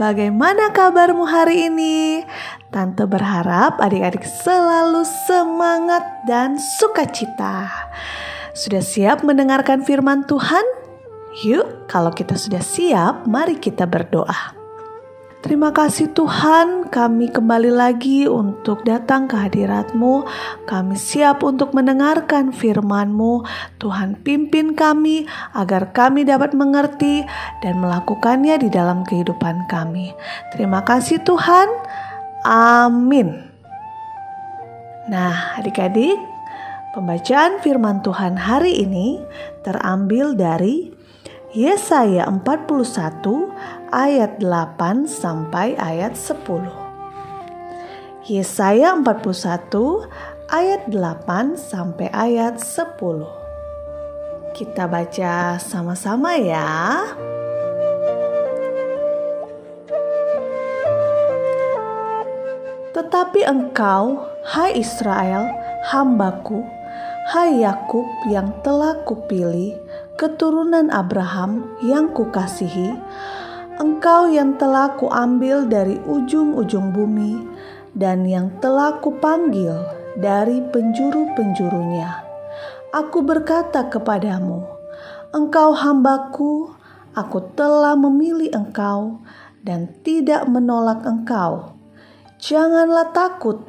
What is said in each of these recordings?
bagaimana kabarmu hari ini? Tante berharap adik-adik selalu semangat dan sukacita. Sudah siap mendengarkan firman Tuhan? Yuk, kalau kita sudah siap, mari kita berdoa. Terima kasih Tuhan, kami kembali lagi untuk datang ke hadirat-Mu. Kami siap untuk mendengarkan firman-Mu. Tuhan pimpin kami agar kami dapat mengerti dan melakukannya di dalam kehidupan kami. Terima kasih Tuhan. Amin. Nah, adik-adik, pembacaan firman Tuhan hari ini terambil dari Yesaya 41 ayat 8 sampai ayat 10. Yesaya 41 ayat 8 sampai ayat 10. Kita baca sama-sama ya. Tetapi engkau, hai Israel, hambaku, hai Yakub yang telah kupilih, keturunan Abraham yang kukasihi, engkau yang telah kuambil dari ujung-ujung bumi dan yang telah kupanggil dari penjuru-penjurunya. Aku berkata kepadamu, engkau hambaku, aku telah memilih engkau dan tidak menolak engkau. Janganlah takut,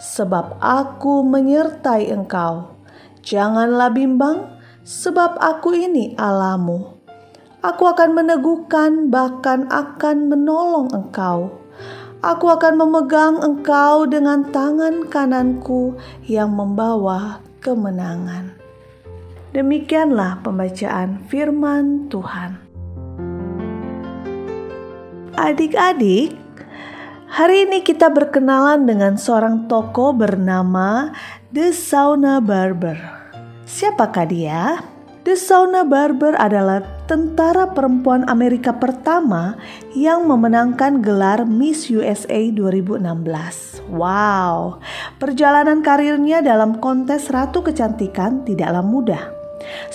sebab aku menyertai engkau. Janganlah bimbang, sebab aku ini Alamu. Aku akan meneguhkan, bahkan akan menolong engkau. Aku akan memegang engkau dengan tangan kananku yang membawa kemenangan. Demikianlah pembacaan Firman Tuhan. Adik-adik, hari ini kita berkenalan dengan seorang tokoh bernama The Sauna Barber. Siapakah dia? The Sauna Barber adalah tentara perempuan Amerika pertama yang memenangkan gelar Miss USA 2016. Wow, perjalanan karirnya dalam kontes Ratu Kecantikan tidaklah mudah.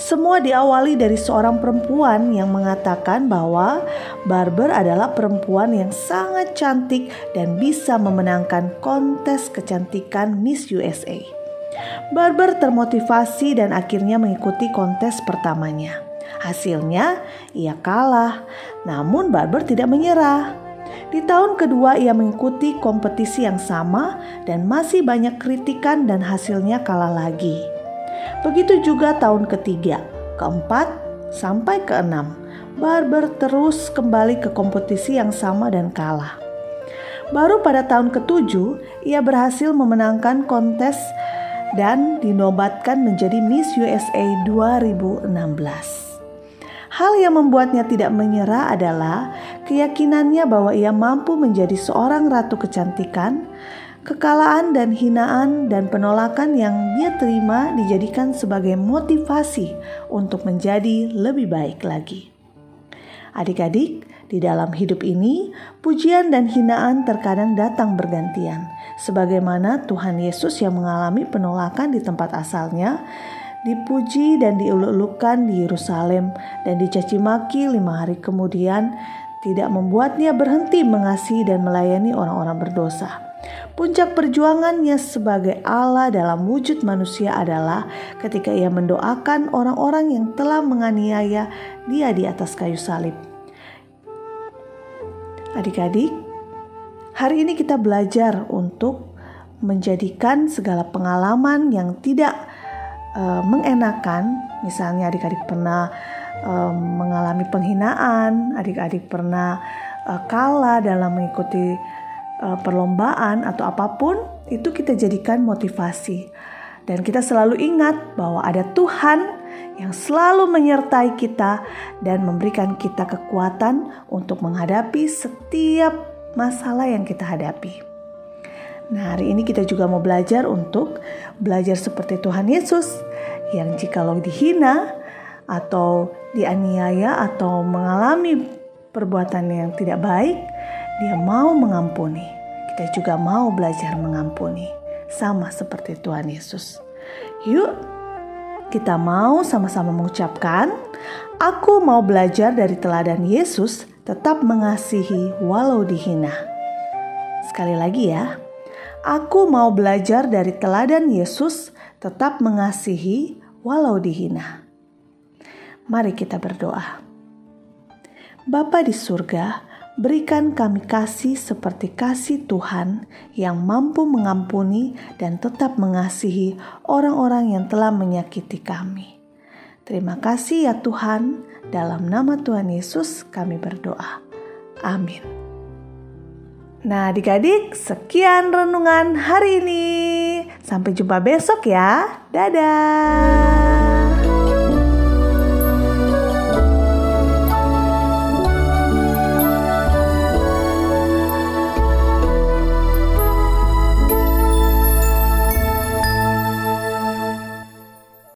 Semua diawali dari seorang perempuan yang mengatakan bahwa Barber adalah perempuan yang sangat cantik dan bisa memenangkan kontes kecantikan Miss USA. Barber termotivasi dan akhirnya mengikuti kontes pertamanya. Hasilnya, ia kalah, namun Barber tidak menyerah. Di tahun kedua, ia mengikuti kompetisi yang sama dan masih banyak kritikan, dan hasilnya kalah lagi. Begitu juga tahun ketiga, keempat, sampai keenam. Barber terus kembali ke kompetisi yang sama dan kalah. Baru pada tahun ketujuh, ia berhasil memenangkan kontes dan dinobatkan menjadi Miss USA 2016. Hal yang membuatnya tidak menyerah adalah keyakinannya bahwa ia mampu menjadi seorang ratu kecantikan. Kekalahan dan hinaan dan penolakan yang dia terima dijadikan sebagai motivasi untuk menjadi lebih baik lagi. Adik-adik, di dalam hidup ini, pujian dan hinaan terkadang datang bergantian, sebagaimana Tuhan Yesus yang mengalami penolakan di tempat asalnya, dipuji dan diuluk-ulukan di Yerusalem, dan dicaci maki lima hari kemudian, tidak membuatnya berhenti mengasihi dan melayani orang-orang berdosa. Puncak perjuangannya sebagai Allah dalam wujud manusia adalah ketika ia mendoakan orang-orang yang telah menganiaya dia di atas kayu salib. Adik-adik, hari ini kita belajar untuk menjadikan segala pengalaman yang tidak uh, mengenakan, misalnya adik-adik pernah uh, mengalami penghinaan, adik-adik pernah uh, kalah dalam mengikuti uh, perlombaan atau apa pun, itu kita jadikan motivasi. Dan kita selalu ingat bahwa ada Tuhan yang selalu menyertai kita dan memberikan kita kekuatan untuk menghadapi setiap masalah yang kita hadapi. Nah, hari ini kita juga mau belajar untuk belajar seperti Tuhan Yesus yang jikalau dihina atau dianiaya atau mengalami perbuatan yang tidak baik, dia mau mengampuni. Kita juga mau belajar mengampuni, sama seperti Tuhan Yesus. Yuk, kita mau sama-sama mengucapkan, "Aku mau belajar dari teladan Yesus tetap mengasihi walau dihina. Sekali lagi ya, aku mau belajar dari teladan Yesus, tetap mengasihi walau dihina. Mari kita berdoa. Bapa di surga, berikan kami kasih seperti kasih Tuhan yang mampu mengampuni dan tetap mengasihi orang-orang yang telah menyakiti kami. Terima kasih ya Tuhan, dalam nama Tuhan Yesus kami berdoa. Amin. Nah, adik-adik, sekian renungan hari ini. Sampai jumpa besok ya. Dadah.